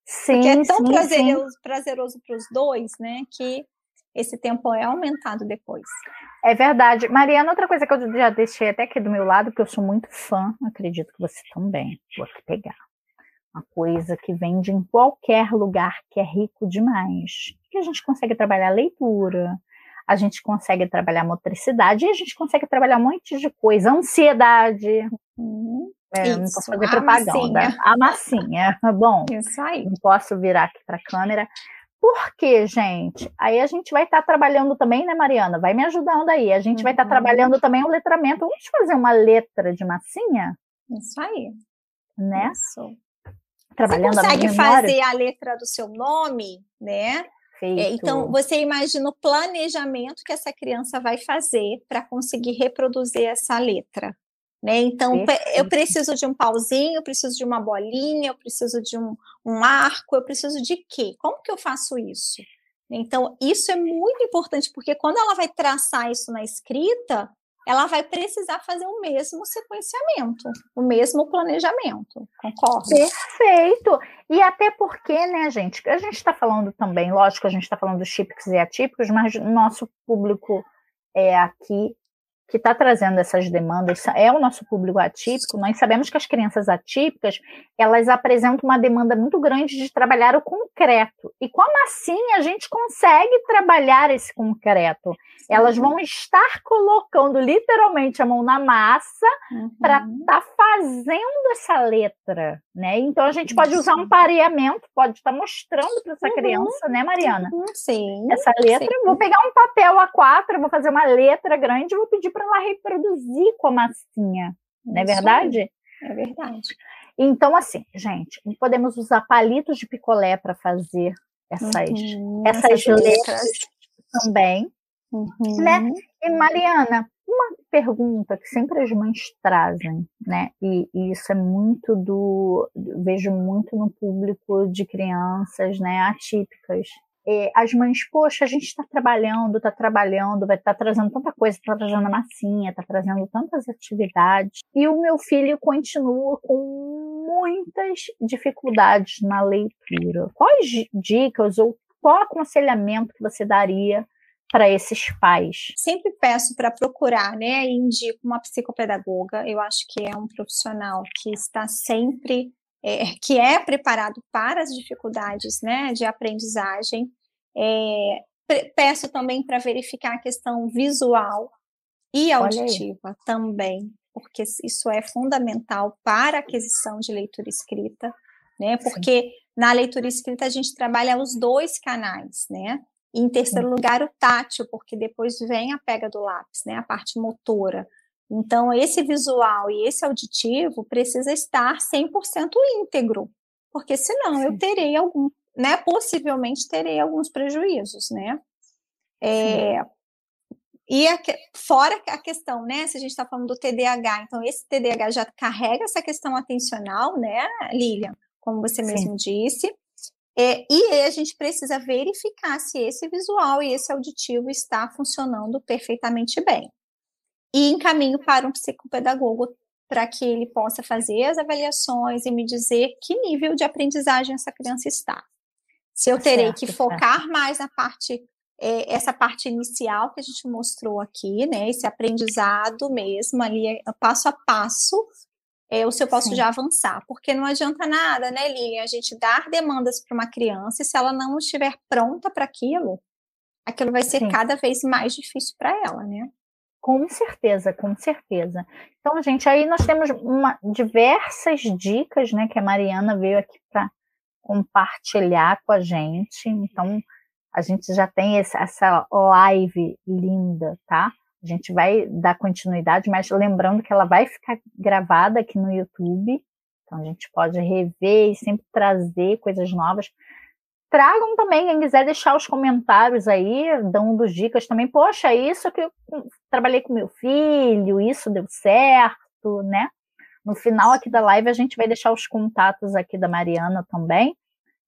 Sim, Porque é tão sim, prazeroso, sim. prazeroso para os dois, né? Que esse tempo é aumentado depois. É verdade. Mariana, outra coisa que eu já deixei até aqui do meu lado, porque eu sou muito fã, acredito que você também. Vou aqui pegar. Uma coisa que vende em qualquer lugar, que é rico demais. Que a gente consegue trabalhar leitura, a gente consegue trabalhar motricidade e a gente consegue trabalhar um monte de coisa. Ansiedade. Uhum. É, não posso fazer propaganda. Massinha. A massinha. Bom, Isso aí. não posso virar aqui para a câmera. Por quê, gente? Aí a gente vai estar tá trabalhando também, né, Mariana? Vai me ajudando aí. A gente tá uhum. vai estar tá trabalhando também o letramento. Vamos fazer uma letra de massinha? Isso aí. Né? Isso. Trabalhando Você consegue a fazer a letra do seu nome, né? É, então, você imagina o planejamento que essa criança vai fazer para conseguir reproduzir essa letra. Né? Então, Perfeito. eu preciso de um pauzinho, eu preciso de uma bolinha, eu preciso de um, um arco, eu preciso de quê? Como que eu faço isso? Então, isso é muito importante, porque quando ela vai traçar isso na escrita, ela vai precisar fazer o mesmo sequenciamento, o mesmo planejamento, concorda? Perfeito. E até porque, né, gente, a gente está falando também, lógico, a gente está falando dos típicos e atípicos, mas nosso público é aqui que está trazendo essas demandas é o nosso público atípico. Nós sabemos que as crianças atípicas elas apresentam uma demanda muito grande de trabalhar o concreto. E com a massinha a gente consegue trabalhar esse concreto. Elas vão estar colocando literalmente a mão na massa uhum. para estar tá fazendo essa letra, né? Então a gente pode usar um pareamento, pode estar tá mostrando para essa uhum. criança, né, Mariana? Uhum. Sim. Essa letra. Sim. Vou pegar um papel A4, vou fazer uma letra grande, vou pedir para ela reproduzir com a massinha, não é verdade? É verdade. Então, assim, gente, podemos usar palitos de picolé para fazer essas, uhum, essas, essas letras, letras também. Uhum. Né? E Mariana, uma pergunta que sempre as mães trazem, né? E, e, isso é muito do. Vejo muito no público de crianças né, atípicas é, as mães, poxa, a gente está trabalhando, está trabalhando, vai estar tá trazendo tanta coisa, está trazendo massinha, está trazendo tantas atividades, e o meu filho continua com muitas dificuldades na leitura. Quais dicas ou qual aconselhamento que você daria para esses pais? Sempre peço para procurar, né? E indico uma psicopedagoga. Eu acho que é um profissional que está sempre é, que é preparado para as dificuldades né, de aprendizagem. É, peço também para verificar a questão visual e auditiva também, porque isso é fundamental para a aquisição de leitura escrita, né? Porque Sim. na leitura escrita a gente trabalha os dois canais, né? E em terceiro Sim. lugar, o tátil, porque depois vem a pega do lápis, né? A parte motora. Então, esse visual e esse auditivo precisa estar 100% íntegro, porque senão Sim. eu terei algum, né, possivelmente terei alguns prejuízos, né? É, e a, fora a questão, né, se a gente está falando do TDAH, então esse TDAH já carrega essa questão atencional, né, Lilian, como você Sim. mesmo disse, é, e a gente precisa verificar se esse visual e esse auditivo está funcionando perfeitamente bem e encaminho para um psicopedagogo para que ele possa fazer as avaliações e me dizer que nível de aprendizagem essa criança está. Se eu terei certo, que focar certo. mais na parte, é, essa parte inicial que a gente mostrou aqui, né, esse aprendizado mesmo, ali, é, passo a passo, é, ou se eu posso Sim. já avançar, porque não adianta nada, né, Lilian, a gente dar demandas para uma criança e se ela não estiver pronta para aquilo, aquilo vai ser Sim. cada vez mais difícil para ela, né? Com certeza, com certeza. Então, gente, aí nós temos uma, diversas dicas, né, que a Mariana veio aqui para compartilhar com a gente. Então, a gente já tem esse, essa live linda, tá? A gente vai dar continuidade, mas lembrando que ela vai ficar gravada aqui no YouTube. Então, a gente pode rever e sempre trazer coisas novas tragam também, quem quiser deixar os comentários aí, dando dicas também. Poxa, isso que eu trabalhei com meu filho, isso deu certo, né? No final aqui da live a gente vai deixar os contatos aqui da Mariana também,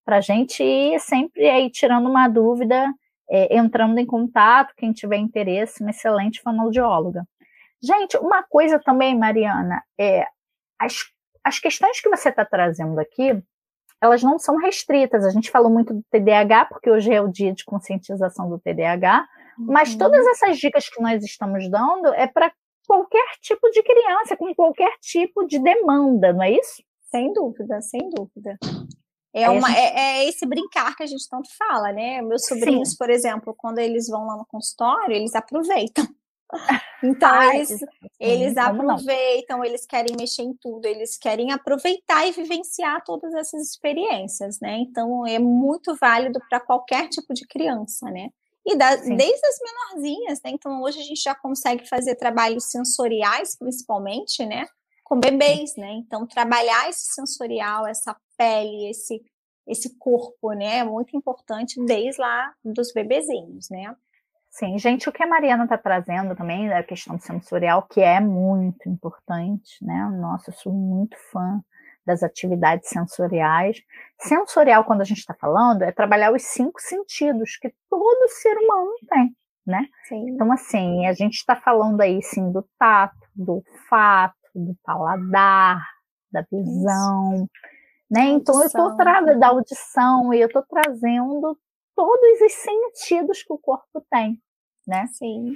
para gente ir sempre aí tirando uma dúvida, é, entrando em contato, quem tiver interesse, uma excelente fonoaudióloga. Gente, uma coisa também, Mariana, é as, as questões que você está trazendo aqui, elas não são restritas. A gente falou muito do TDAH, porque hoje é o dia de conscientização do TDAH, uhum. mas todas essas dicas que nós estamos dando é para qualquer tipo de criança, com qualquer tipo de demanda, não é isso? Sem dúvida, sem dúvida. É, uma, gente... é, é, esse brincar que a gente tanto fala, né? Meus sobrinhos, Sim. por exemplo, quando eles vão lá no consultório, eles aproveitam. Então, eles, eles aproveitam, não? eles querem mexer em tudo, eles querem aproveitar e vivenciar todas essas experiências, né? Então, é muito válido para qualquer tipo de criança, né? E da, desde as menorzinhas, né? Então, hoje a gente já consegue fazer trabalhos sensoriais, principalmente, né? Com bebês, né? Então, trabalhar esse sensorial, essa pele, esse, esse corpo, né? É muito importante desde lá dos bebezinhos, né? Sim, gente, o que a Mariana está trazendo também da questão sensorial, que é muito importante, né? Nossa, eu sou muito fã das atividades sensoriais. Sensorial, quando a gente está falando, é trabalhar os cinco sentidos que todo ser humano tem, né? Sim. Então, assim, a gente está falando aí, sim, do tato, do olfato, do paladar, da visão, Isso. né? Então, eu estou trazendo da audição e eu estou trazendo todos os sentidos que o corpo tem né? Sim.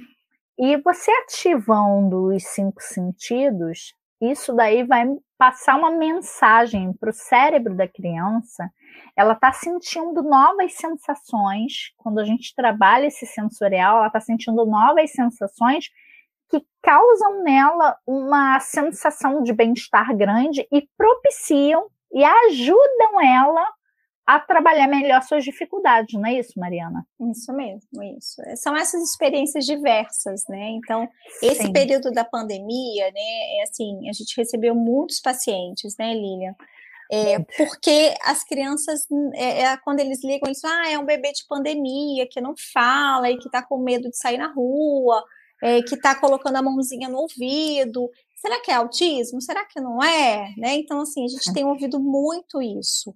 E você ativando os cinco sentidos, isso daí vai passar uma mensagem para o cérebro da criança. Ela está sentindo novas sensações. Quando a gente trabalha esse sensorial, ela está sentindo novas sensações que causam nela uma sensação de bem-estar grande e propiciam e ajudam ela a trabalhar melhor suas dificuldades, não é isso, Mariana? Isso mesmo, isso. São essas experiências diversas, né? Então, esse Sim. período da pandemia, né, é assim, a gente recebeu muitos pacientes, né, Lilian? É, porque as crianças, é, é, quando eles ligam, eles falam, ah, é um bebê de pandemia, que não fala e que está com medo de sair na rua, é, que está colocando a mãozinha no ouvido. Será que é autismo? Será que não é? Né? Então, assim, a gente é. tem ouvido muito isso.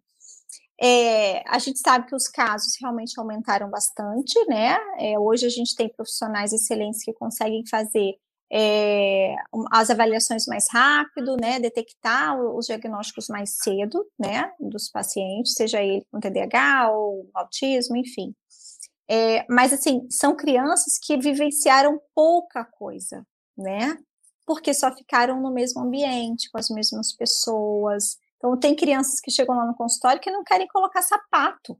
É, a gente sabe que os casos realmente aumentaram bastante, né? É, hoje a gente tem profissionais excelentes que conseguem fazer é, as avaliações mais rápido, né? Detectar os diagnósticos mais cedo, né? Dos pacientes, seja ele com TDAH ou autismo, enfim. É, mas assim, são crianças que vivenciaram pouca coisa, né? Porque só ficaram no mesmo ambiente, com as mesmas pessoas, então, tem crianças que chegam lá no consultório que não querem colocar sapato.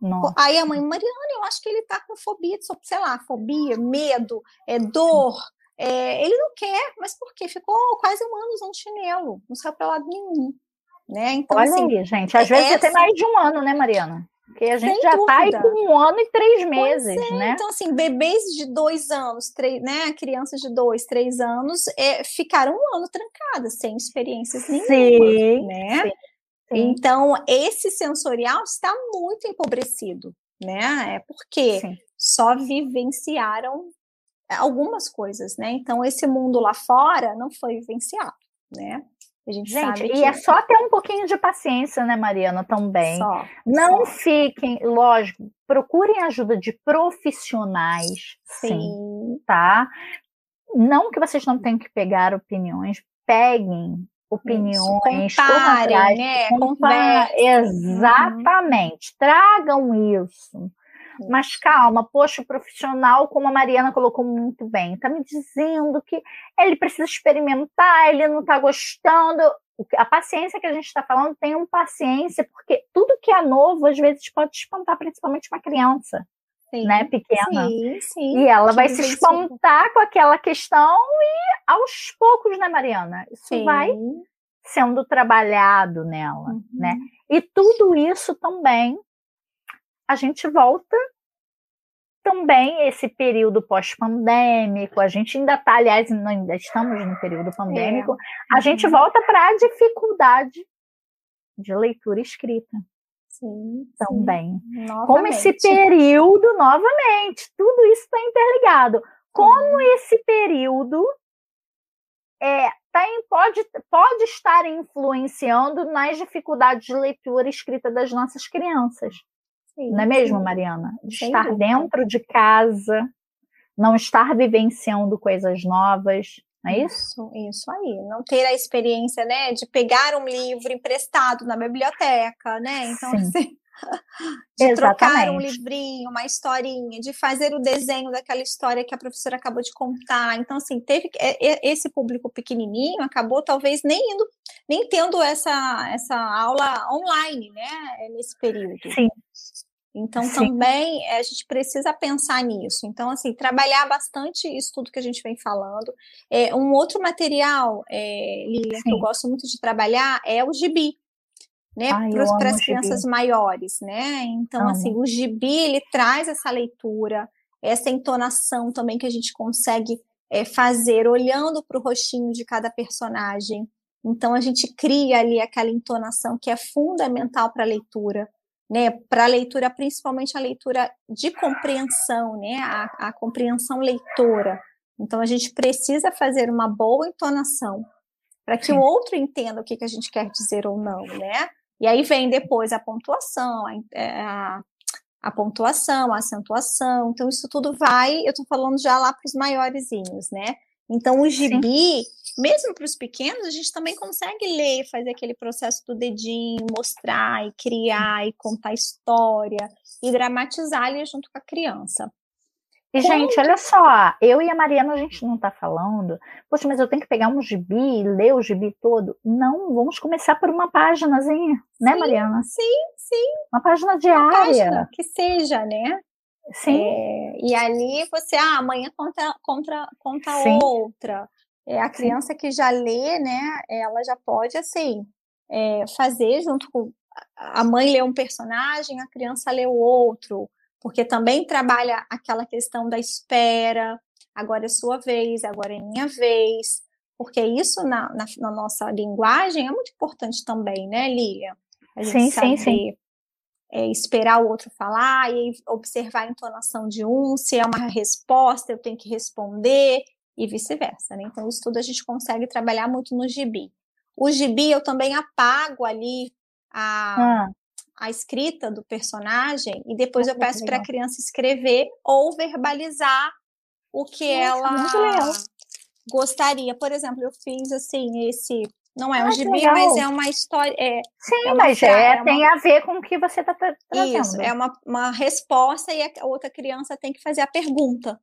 Nossa. Aí a mãe, Mariana, eu acho que ele tá com fobia, sei lá, fobia, medo, é, dor. É, ele não quer, mas por quê? Ficou quase um ano usando chinelo, não saiu para lado nenhum. Né? Então, Olha assim, aí, gente, às vezes essa... tem mais de um ano, né, Mariana? Porque a gente Sem já está aí com um ano e três meses, é. né? Então, assim, bebês de dois anos, três, né? Crianças de dois, três anos, é, ficaram um ano trancadas, sem experiências nenhuma, sim, né? Sim, sim. Então, esse sensorial está muito empobrecido, né? É porque sim. só vivenciaram algumas coisas, né? Então, esse mundo lá fora não foi vivenciado, né? A gente, gente sabe e que... é só ter um pouquinho de paciência, né, Mariana, também. Só, não só. fiquem, lógico, procurem ajuda de profissionais, sim. sim, tá? Não que vocês não tenham que pegar opiniões, peguem opiniões, isso, comparem, né? Comparem. Exatamente, uhum. tragam isso. Mas calma, poxa, o profissional, como a Mariana colocou muito bem, está me dizendo que ele precisa experimentar, ele não está gostando. A paciência que a gente está falando, tenham paciência, porque tudo que é novo, às vezes, pode espantar, principalmente uma criança. Sim, né, pequena. Sim, sim. E ela vai se espantar com aquela questão e aos poucos, né, Mariana? Isso sim. vai sendo trabalhado nela, né? uhum. né? E tudo isso também a gente volta também esse período pós-pandêmico, a gente ainda está, aliás, ainda estamos no período pandêmico, é. a gente uhum. volta para a dificuldade de leitura e escrita. Sim, também. Sim. Como esse período, novamente, tudo isso está interligado. Como sim. esse período é, tem, pode, pode estar influenciando nas dificuldades de leitura e escrita das nossas crianças. Sim, não é mesmo, sim. Mariana? De Sem estar dentro de casa, não estar vivenciando coisas novas. Não é isso? Isso, isso aí. Não ter a experiência, né, de pegar um livro emprestado na biblioteca, né? Então, assim, de Exatamente. trocar um livrinho, uma historinha, de fazer o desenho daquela história que a professora acabou de contar. Então, assim, teve esse público pequenininho acabou talvez nem indo, nem tendo essa, essa aula online, né, nesse período. Sim. Então, Sim. também a gente precisa pensar nisso. Então, assim, trabalhar bastante isso tudo que a gente vem falando. É, um outro material, é, Lilian, que eu gosto muito de trabalhar é o gibi né, para as crianças maiores, né? Então, amo. assim, o gibi ele traz essa leitura, essa entonação também que a gente consegue é, fazer olhando para o rostinho de cada personagem. Então, a gente cria ali aquela entonação que é fundamental para a leitura, né? Para a leitura, principalmente a leitura de compreensão, né? A, a compreensão leitora. Então, a gente precisa fazer uma boa entonação para que Sim. o outro entenda o que, que a gente quer dizer ou não, né? E aí vem depois a pontuação, a, é, a, a pontuação, a acentuação. Então, isso tudo vai, eu estou falando já lá para os maiorzinhos, né? Então, o gibi, Sim. mesmo para os pequenos, a gente também consegue ler, fazer aquele processo do dedinho, mostrar e criar e contar história e dramatizar ali junto com a criança. E, gente, olha só, eu e a Mariana, a gente não tá falando, poxa, mas eu tenho que pegar um gibi, ler o gibi todo. Não, vamos começar por uma páginazinha, né, Mariana? Sim, sim. Uma página diária. Uma página que seja, né? Sim. É, e ali você, ah, amanhã conta, conta, conta outra. É, a criança sim. que já lê, né, ela já pode, assim, é, fazer junto com. A mãe lê um personagem, a criança lê o outro porque também trabalha aquela questão da espera, agora é sua vez, agora é minha vez, porque isso na, na, na nossa linguagem é muito importante também, né, Lilian? A gente sim, saber, sim, sim. É, esperar o outro falar e observar a entonação de um, se é uma resposta, eu tenho que responder e vice-versa, né? Então, isso tudo a gente consegue trabalhar muito no gibi. O gibi eu também apago ali a, ah a escrita do personagem e depois eu peço para a criança escrever ou verbalizar o que Nossa, ela gostaria. Por exemplo, eu fiz assim esse não é um ah, gibi, mas é uma história. É, Sim, é mas é, é uma... tem a ver com o que você está trazendo. Isso, é uma, uma resposta e a outra criança tem que fazer a pergunta.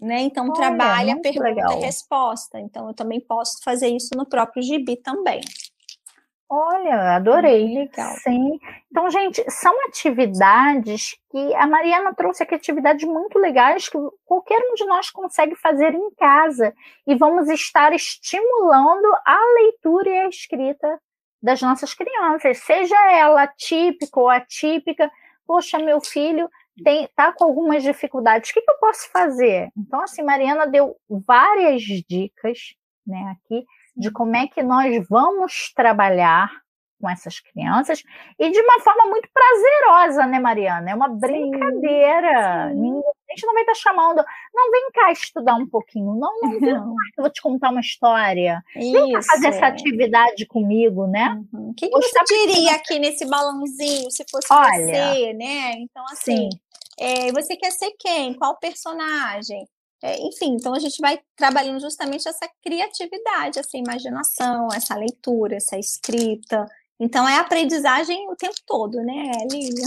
Né? Então, Olha, trabalha a pergunta legal. e resposta. Então, eu também posso fazer isso no próprio gibi também. Olha, adorei. Legal. Sim. Então, gente, são atividades que a Mariana trouxe aqui atividades muito legais que qualquer um de nós consegue fazer em casa e vamos estar estimulando a leitura e a escrita das nossas crianças, seja ela típica ou atípica. Poxa, meu filho tem, tá com algumas dificuldades. O que, que eu posso fazer? Então, assim, Mariana deu várias dicas, né, aqui de como é que nós vamos trabalhar com essas crianças e de uma forma muito prazerosa, né, Mariana? É uma brincadeira. Sim, sim. A gente não vai estar tá chamando, não, vem cá estudar um pouquinho. Não, não, vem cá, eu vou te contar uma história. Isso. Vem cá fazer essa atividade comigo, né? Uhum. O que, que você diria aqui nesse balãozinho, se fosse Olha, você, né? Então, assim, é, você quer ser quem? Qual personagem? É, enfim, então a gente vai trabalhando justamente essa criatividade, essa imaginação, essa leitura, essa escrita. Então é aprendizagem o tempo todo, né, Lívia?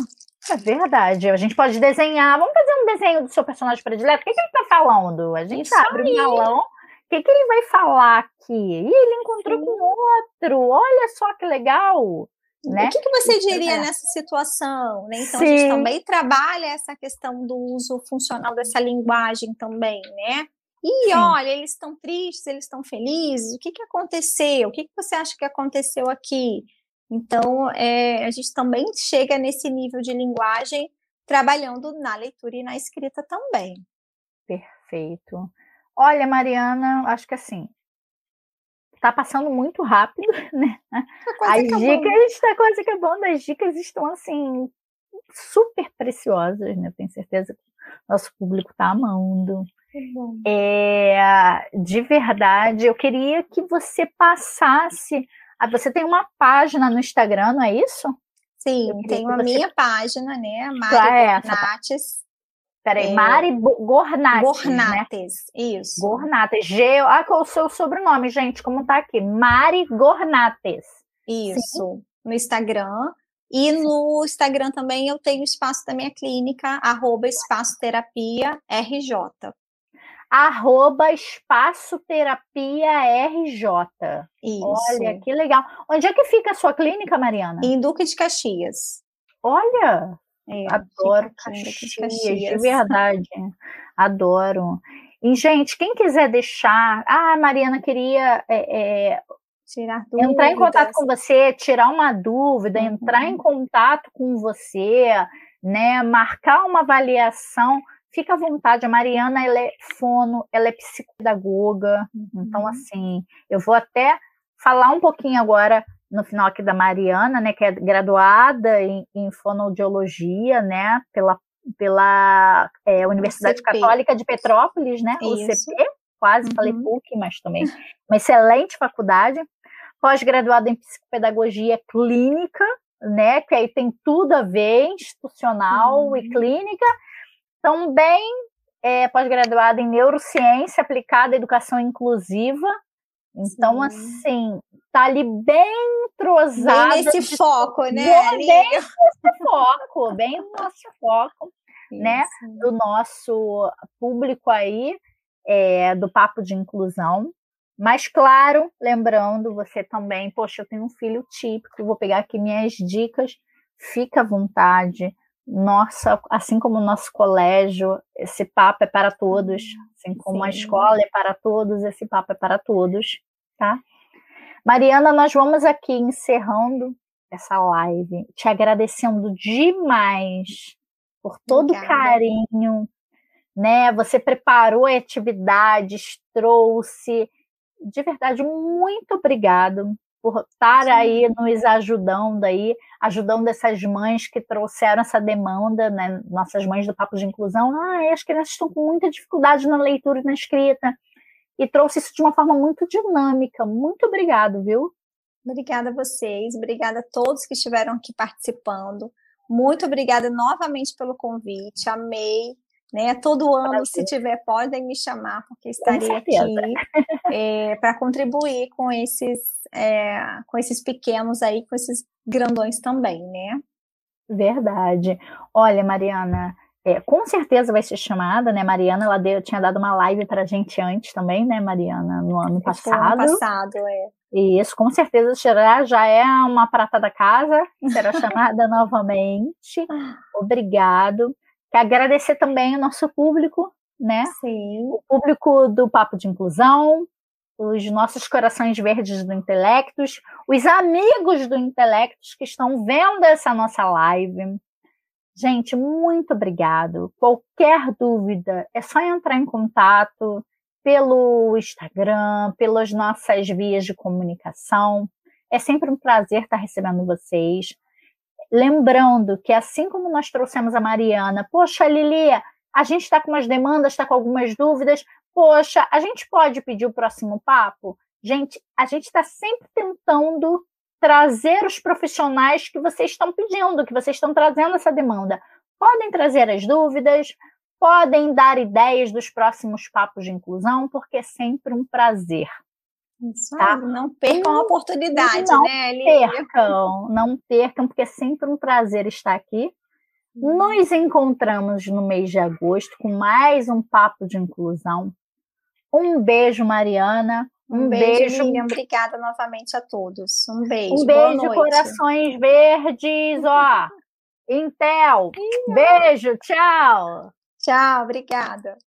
É verdade. A gente pode desenhar. Vamos fazer um desenho do seu personagem predileto. O que, que ele está falando? A gente Isso abre aí. um balão. O que, que ele vai falar aqui? E ele encontrou Sim. com outro. Olha só que legal. Né? O que, que você diria é. nessa situação? Né? Então, Sim. a gente também trabalha essa questão do uso funcional dessa linguagem também, né? E Sim. olha, eles estão tristes, eles estão felizes, o que, que aconteceu? O que, que você acha que aconteceu aqui? Então, é, a gente também chega nesse nível de linguagem trabalhando na leitura e na escrita também. Perfeito. Olha, Mariana, acho que assim, tá passando muito rápido, né? As dicas, tá quase acabando, as dicas estão assim super preciosas, né? Tenho certeza que o nosso público tá amando. É, de verdade, eu queria que você passasse. Ah, você tem uma página no Instagram, não é isso? Sim, tenho a você... minha página, né? Mari é Nates. Peraí, é... Mari Gornates. Gornates, né? isso. Gornates. G... Ah, qual é o seu sobrenome, gente? Como tá aqui? Mari Gornates. Isso. Sim. No Instagram. E no Instagram também eu tenho o espaço da minha clínica, arroba espaço terapia RJ. Arroba espaço terapia RJ. Isso. Olha, que legal. Onde é que fica a sua clínica, Mariana? Em Duque de Caxias. Olha, é, adoro Caxias, Caxias, de verdade. adoro. E, gente, quem quiser deixar. Ah, Mariana queria é, é, tirar dúvidas. entrar em contato com você, tirar uma dúvida, uhum. entrar em contato com você, né? Marcar uma avaliação. Fica à vontade, a Mariana ela é fono, ela é psicopedagoga, então, uhum. então assim, eu vou até falar um pouquinho agora no final aqui da Mariana, né, que é graduada em, em fonoaudiologia, né, pela, pela é, Universidade Católica de Petrópolis, né, Isso. UCP, quase uhum. falei PUC, mas também uma excelente faculdade, pós-graduada em psicopedagogia clínica, né, que aí tem tudo a ver, institucional uhum. e clínica, também é, pós-graduada em neurociência aplicada à educação inclusiva, então, Sim. assim, tá ali bem entrosada. Bem nesse foco, né? Bem, bem nesse foco, bem no nosso foco, né? Do nosso público aí, é, do Papo de Inclusão. Mas, claro, lembrando, você também, poxa, eu tenho um filho típico, vou pegar aqui minhas dicas, fica à vontade. Nossa, assim como o nosso colégio, esse papo é para todos, assim como Sim. a escola é para todos, esse papo é para todos, tá? Mariana, nós vamos aqui encerrando essa live, te agradecendo demais por todo o carinho, né? Você preparou atividades, trouxe. De verdade, muito obrigado por estar aí nos ajudando aí, ajudando essas mães que trouxeram essa demanda, né? Nossas mães do Papo de Inclusão. Ah, as crianças estão com muita dificuldade na leitura e na escrita e trouxe isso de uma forma muito dinâmica. Muito obrigado, viu? Obrigada a vocês, obrigada a todos que estiveram aqui participando. Muito obrigada novamente pelo convite, amei. Né? Todo ano, Prazer. se tiver, podem me chamar, porque estarei aqui é, para contribuir com esses, é, com esses pequenos aí, com esses grandões também, né? Verdade. Olha, Mariana, é, com certeza vai ser chamada, né? Mariana, ela deu, tinha dado uma live para a gente antes também, né, Mariana, no ano passado. No ano passado, é. Isso, com certeza será, já é uma prata da casa, será chamada novamente. Obrigado. Quero agradecer também o nosso público, né? Sim. O público do Papo de Inclusão, os nossos corações verdes do Intelectos, os amigos do Intelectos que estão vendo essa nossa live. Gente, muito obrigado. Qualquer dúvida, é só entrar em contato pelo Instagram, pelas nossas vias de comunicação. É sempre um prazer estar recebendo vocês. Lembrando que, assim como nós trouxemos a Mariana, poxa, Lilia, a gente está com umas demandas, está com algumas dúvidas, poxa, a gente pode pedir o próximo papo? Gente, a gente está sempre tentando trazer os profissionais que vocês estão pedindo, que vocês estão trazendo essa demanda. Podem trazer as dúvidas, podem dar ideias dos próximos papos de inclusão, porque é sempre um prazer. Isso tá? não percam a oportunidade, não né, Lívia? percam, não percam, porque é sempre um prazer estar aqui. Hum. Nos encontramos no mês de agosto com mais um papo de inclusão. Um beijo, Mariana. Um, um beijo, beijo, Miriam. Obrigada novamente a todos. Um beijo. Um beijo, corações verdes, ó. Intel. Beijo, tchau. Tchau, obrigada.